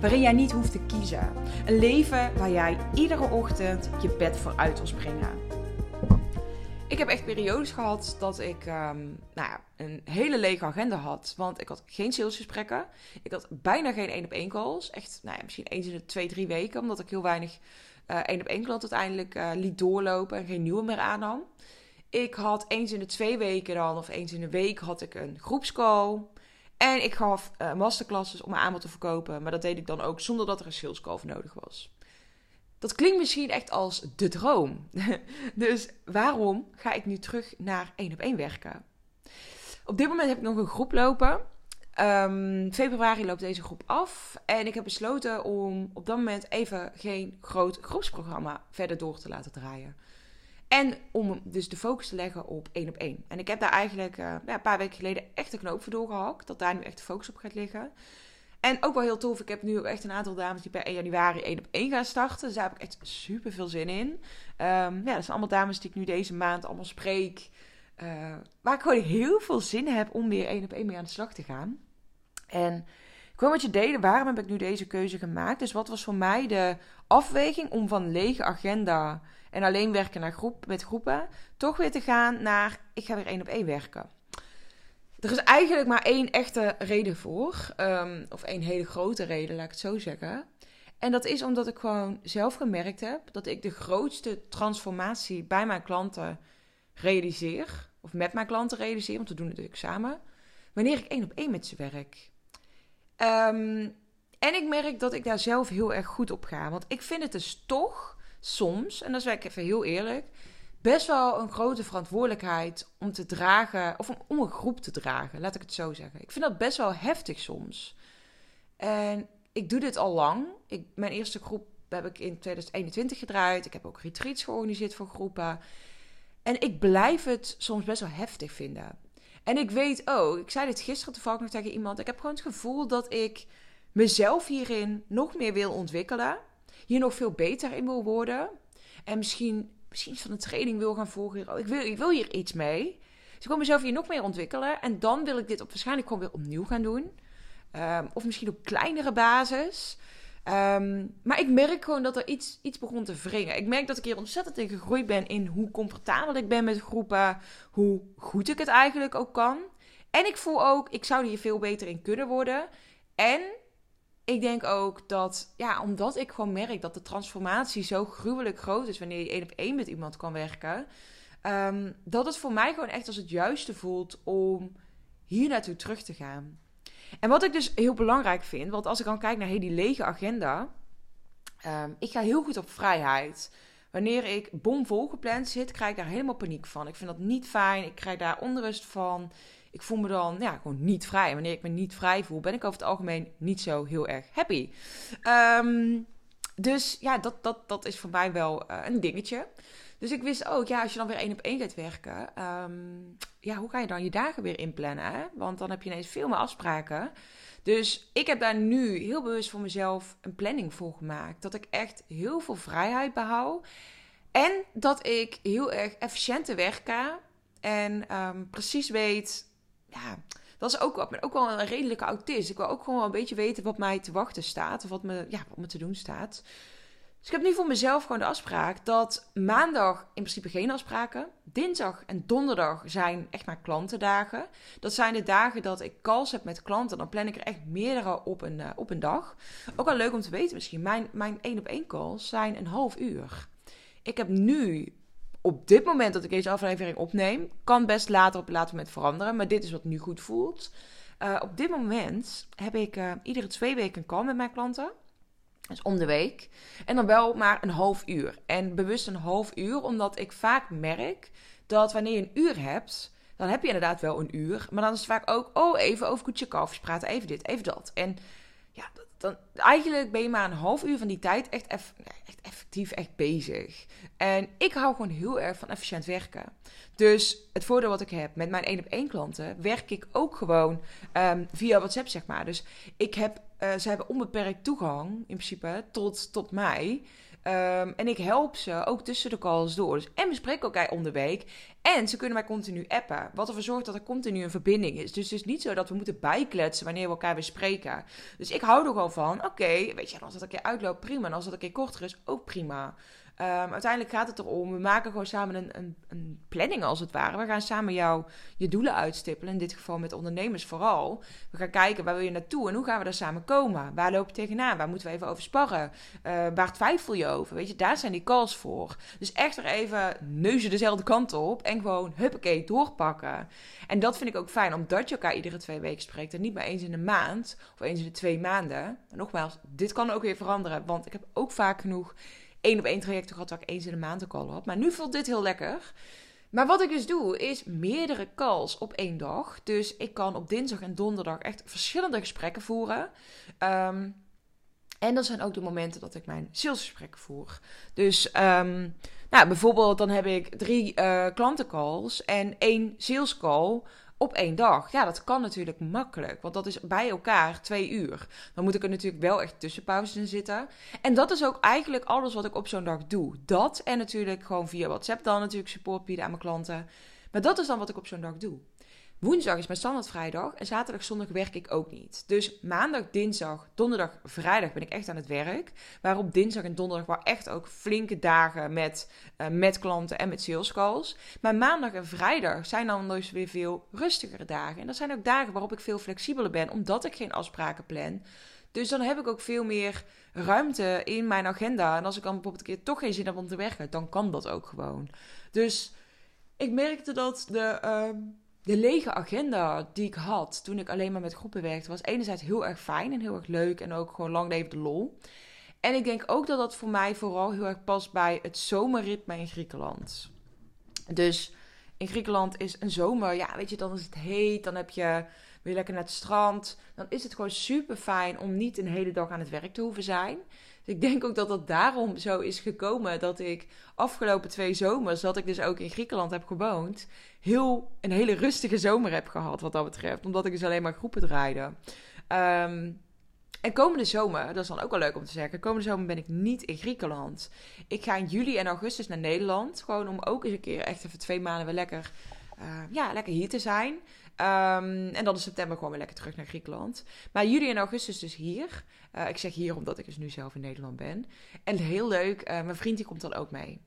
waarin jij niet hoeft te kiezen. Een leven waar jij iedere ochtend je bed voor uit wil springen. Ik heb echt periodes gehad dat ik um, nou ja, een hele lege agenda had. Want ik had geen salesgesprekken. Ik had bijna geen één op één calls. Echt, nou ja, misschien eens in de twee, drie weken. Omdat ik heel weinig één op één klant uiteindelijk uh, liet doorlopen en geen nieuwe meer aannam. Ik had eens in de twee weken dan, of eens in de week, had ik een groepscall. En ik gaf uh, masterclasses om mijn aanbod te verkopen. Maar dat deed ik dan ook zonder dat er een sales call nodig was. Dat klinkt misschien echt als de droom. dus waarom ga ik nu terug naar één op één werken? Op dit moment heb ik nog een groep lopen. Um, februari loopt deze groep af. En ik heb besloten om op dat moment even geen groot groepsprogramma verder door te laten draaien. En om dus de focus te leggen op één op één. En ik heb daar eigenlijk uh, ja, een paar weken geleden echt een knoop voor doorgehakt. Dat daar nu echt de focus op gaat liggen. En ook wel heel tof. Ik heb nu ook echt een aantal dames die per 1 januari één op één gaan starten. Dus daar heb ik echt super veel zin in. Um, ja, dat zijn allemaal dames die ik nu deze maand allemaal spreek. Uh, waar ik gewoon heel veel zin heb om weer één op één mee aan de slag te gaan. En ik wil met je delen waarom heb ik nu deze keuze gemaakt. Dus wat was voor mij de afweging om van lege agenda en alleen werken naar groep, met groepen, toch weer te gaan naar ik ga weer één op één werken. Er is eigenlijk maar één echte reden voor, um, of één hele grote reden, laat ik het zo zeggen. En dat is omdat ik gewoon zelf gemerkt heb dat ik de grootste transformatie bij mijn klanten realiseer, of met mijn klanten realiseer, want we doen het natuurlijk samen, wanneer ik één op één met ze werk. Um, en ik merk dat ik daar zelf heel erg goed op ga, want ik vind het dus toch soms, en dat is ik even heel eerlijk, best wel een grote verantwoordelijkheid om te dragen, of om, een groep te dragen, laat ik het zo zeggen. Ik vind dat best wel heftig soms. En ik doe dit al lang. Ik, mijn eerste groep heb ik in 2021 gedraaid. Ik heb ook retreats georganiseerd voor groepen. En ik blijf het soms best wel heftig vinden. En ik weet ook, ik zei dit gisteren toevallig nog tegen iemand. Ik heb gewoon het gevoel dat ik mezelf hierin nog meer wil ontwikkelen hier nog veel beter in wil worden. En misschien, misschien van een training wil gaan volgen. Ik wil, ik wil hier iets mee. Dus ik wil mezelf hier nog meer ontwikkelen. En dan wil ik dit op waarschijnlijk gewoon weer opnieuw gaan doen. Ehm, of misschien op kleinere basis. Ehm, maar ik merk gewoon dat er iets, iets begon te wringen. Ik merk dat ik hier ontzettend in gegroeid ben in hoe comfortabel ik ben met groepen. Hoe goed ik het eigenlijk ook kan. En ik voel ook, ik zou hier veel beter in kunnen worden. En ik denk ook dat, ja, omdat ik gewoon merk dat de transformatie zo gruwelijk groot is wanneer je één op één met iemand kan werken, um, dat het voor mij gewoon echt als het juiste voelt om hier naartoe terug te gaan. En wat ik dus heel belangrijk vind, want als ik dan kijk naar heel die lege agenda, um, ik ga heel goed op vrijheid. Wanneer ik bomvol gepland zit, krijg ik daar helemaal paniek van. Ik vind dat niet fijn. Ik krijg daar onrust van ik voel me dan ja, gewoon niet vrij. En wanneer ik me niet vrij voel, ben ik over het algemeen niet zo heel erg happy. Um, dus ja, dat, dat, dat is voor mij wel uh, een dingetje. Dus ik wist ook, ja, als je dan weer één op één gaat werken, um, ja, hoe ga je dan je dagen weer inplannen? Hè? Want dan heb je ineens veel meer afspraken. Dus ik heb daar nu heel bewust voor mezelf een planning voor gemaakt. Dat ik echt heel veel vrijheid behoud. En dat ik heel erg efficiënt te werken. En um, precies weet ja, dat is ook, ik ben ook wel een redelijke autist. Ik wil ook gewoon een beetje weten wat mij te wachten staat. Of wat me, ja, wat me te doen staat. Dus ik heb nu voor mezelf gewoon de afspraak dat maandag in principe geen afspraken. Dinsdag en donderdag zijn echt mijn klantendagen. Dat zijn de dagen dat ik calls heb met klanten. Dan plan ik er echt meerdere op een, uh, op een dag. Ook wel leuk om te weten misschien. Mijn, mijn één op één calls zijn een half uur. Ik heb nu op dit moment dat ik deze aflevering opneem, kan best later op een later moment veranderen. Maar dit is wat nu goed voelt. Uh, op dit moment heb ik uh, iedere twee weken een call met mijn klanten. Dus om de week. En dan wel maar een half uur. En bewust een half uur, omdat ik vaak merk dat wanneer je een uur hebt, dan heb je inderdaad wel een uur. Maar dan is het vaak ook, oh, even over koetje kalfjes praten, even dit, even dat. En ja, dan, eigenlijk ben je maar een half uur van die tijd echt, eff, echt echt bezig. En ik hou gewoon heel erg van efficiënt werken. Dus het voordeel wat ik heb met mijn één op één klanten, werk ik ook gewoon um, via WhatsApp, zeg maar. Dus ik heb, uh, ze hebben onbeperkt toegang in principe tot, tot mij. Um, en ik help ze ook tussen de calls door. Dus, en we spreken elkaar om week. En ze kunnen mij continu appen. Wat ervoor zorgt dat er continu een verbinding is. Dus het is niet zo dat we moeten bijkletsen wanneer we elkaar weer spreken. Dus ik hou er gewoon van. Oké, weet je, als dat een keer uitloopt, prima. En als dat een keer korter is, ook prima. Um, uiteindelijk gaat het erom, we maken gewoon samen een, een, een, planning als het ware. We gaan samen jou je doelen uitstippelen, in dit geval met ondernemers vooral. We gaan kijken waar wil je naartoe en hoe gaan we daar samen komen. Waar loop je tegenaan? Waar moeten we even over sparren? Uh, waar twijfel je over? Weet je, daar zijn die calls voor. Dus echt er even neuzen dezelfde kant op en gewoon huppakee doorpakken. En dat vind ik ook fijn, omdat je elkaar iedere twee weken spreekt en niet maar eens in een maand of eens in de twee maanden. Nogmaals, dit kan ook weer veranderen, want ik heb ook vaak genoeg één op één trajecten gehad waar ik eens in de maand een call had. Maar nu voelt dit heel lekker. Maar wat ik dus doe, is meerdere calls op één dag. Dus ik kan op dinsdag en donderdag echt verschillende gesprekken voeren. Um, en dat zijn ook de momenten dat ik mijn salesgesprekken voer. Dus um, nou, bijvoorbeeld dan heb ik drie uh, klantencalls en één salescall op één dag. Ja, dat kan natuurlijk makkelijk, want dat is bij elkaar twee uur. Dan moet ik er natuurlijk wel echt tussenpauzes in zitten. En dat is ook eigenlijk alles wat ik op zo'n dag doe. Dat en natuurlijk gewoon via WhatsApp dan natuurlijk support bieden aan mijn klanten. Maar dat is dan wat ik op zo'n dag doe. Woensdag is mijn standaard vrijdag en zaterdag, zondag werk ik ook niet. Dus maandag, dinsdag, donderdag, vrijdag ben ik echt aan het werk. Waarop dinsdag en donderdag waren echt ook flinke dagen met, uh, met klanten en met sales calls. Maar maandag en vrijdag zijn dan dus weer veel rustigere dagen. En dat zijn ook dagen waarop ik veel flexibeler ben, omdat ik geen afspraken plan. Dus dan heb ik ook veel meer ruimte in mijn agenda. En als ik dan bijvoorbeeld een keer toch geen zin heb om te werken, dan kan dat ook gewoon. Dus ik merkte dat de... Uh, de lege agenda die ik had toen ik alleen maar met groepen werkte, was enerzijds heel erg fijn en heel erg leuk en ook gewoon lang leven de lol. En ik denk ook dat dat voor mij vooral heel erg past bij het zomerritme in Griekenland. Dus in Griekenland is een zomer, ja, weet je, dan is het heet, dan heb je weer lekker naar het strand. Dan is het gewoon super fijn om niet een hele dag aan het werk te hoeven zijn. Dus ik denk ook dat dat daarom zo is gekomen dat ik afgelopen twee zomers, dat ik dus ook in Griekenland heb gewoond, heel een hele rustige zomer heb gehad wat dat betreft. Omdat ik dus alleen maar groepen draaide. Um, en komende zomer, dat is dan ook wel leuk om te zeggen. Komende zomer ben ik niet in Griekenland. Ik ga in juli en augustus naar Nederland. Gewoon om ook eens een keer echt even twee maanden weer lekker, uh, ja, lekker hier te zijn. Um, en dan in september gewoon weer lekker terug naar Griekenland. Maar juli en augustus dus hier. Uh, ik zeg hier omdat ik dus nu zelf in Nederland ben. En heel leuk, uh, mijn vriend die komt dan ook mee.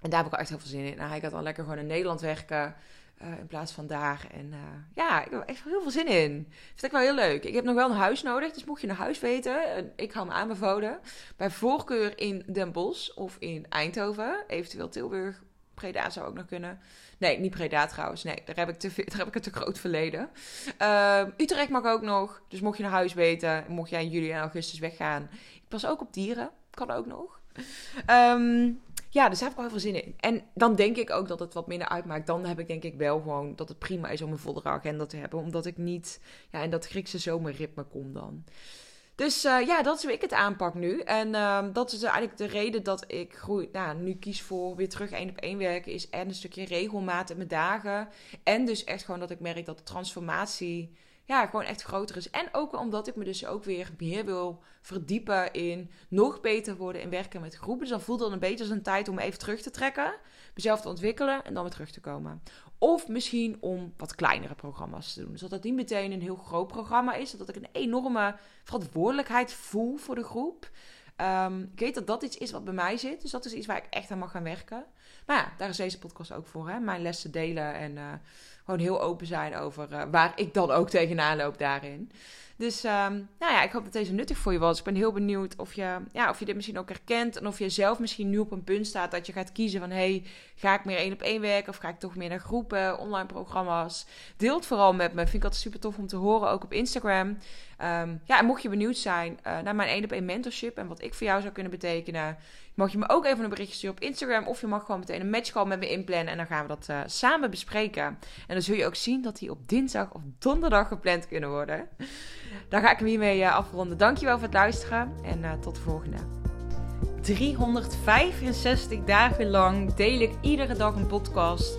En daar heb ik echt heel veel zin in. Nou, hij gaat dan lekker gewoon in Nederland werken. Uh, in plaats van daar. En ja, ik heb echt heel veel zin in. Vind ik wel heel leuk. Ik heb nog wel een huis nodig. Dus mocht je een huis weten, ik hou me aanbevolen. Bij voorkeur in Den Bosch of in Eindhoven. Eventueel Tilburg. Preda zou ook nog kunnen. Nee, niet Preda trouwens. Nee, daar heb ik, te, daar heb ik een te groot verleden. Uh, Utrecht mag ook nog. Dus mocht je een huis weten, mocht jij in juli en augustus weggaan. Ik pas ook op dieren. Kan ook nog. Um, ja, dus daar heb ik wel heel veel zin in. En dan denk ik ook dat het wat minder uitmaakt. Dan heb ik denk ik wel gewoon dat het prima is om een vollere agenda te hebben. Omdat ik niet ja, in dat Griekse zomerritme kom dan. Dus uh, ja, dat is hoe ik het aanpak nu. En uh, dat is eigenlijk de reden dat ik nou, nu kies voor weer terug één op één werken. Is en een stukje regelmaat in mijn dagen. En dus echt gewoon dat ik merk dat de transformatie ja, gewoon echt groter is. En ook omdat ik me dus ook weer meer wil verdiepen in nog beter worden in werken met groepen. Dus dan voelt het een beetje als een tijd om even terug te trekken, mezelf te ontwikkelen en dan weer terug te komen. Of misschien om wat kleinere programma's te doen. Zodat het niet meteen een heel groot programma is. Zodat ik een enorme verantwoordelijkheid voel voor de groep. Ehm, ik weet dat dat iets is wat bij mij zit. Dus dat is iets waar ik echt aan mag gaan werken. Maar ja, daar is deze podcast ook voor. Hè? Mijn lessen delen en uh, gewoon heel open zijn over uh, waar ik dan ook tegenaan loop daarin. Dus um, nou ja, ik hoop dat deze nuttig voor je was. Ik ben heel benieuwd of je, ja, of je dit misschien ook herkent. En of je zelf misschien nu op een punt staat dat je gaat kiezen van... hey, ga ik meer één op één werken of ga ik toch meer naar groepen, online programma's? Deel het vooral met me. Vind ik altijd super tof om te horen, ook op Instagram. Um, ja, en mocht je benieuwd zijn uh, naar mijn één op één mentorship... en wat ik voor jou zou kunnen betekenen... mag je me ook even een berichtje sturen op Instagram... of je mag gewoon meteen een matchcall met me inplannen... en dan gaan we dat uh, samen bespreken. En dan zul je ook zien dat die op dinsdag of donderdag gepland kunnen worden... Daar ga ik hem hiermee uh, afronden. Dankjewel voor het luisteren en uh, tot de volgende. 365 dagen lang deel ik iedere dag een podcast.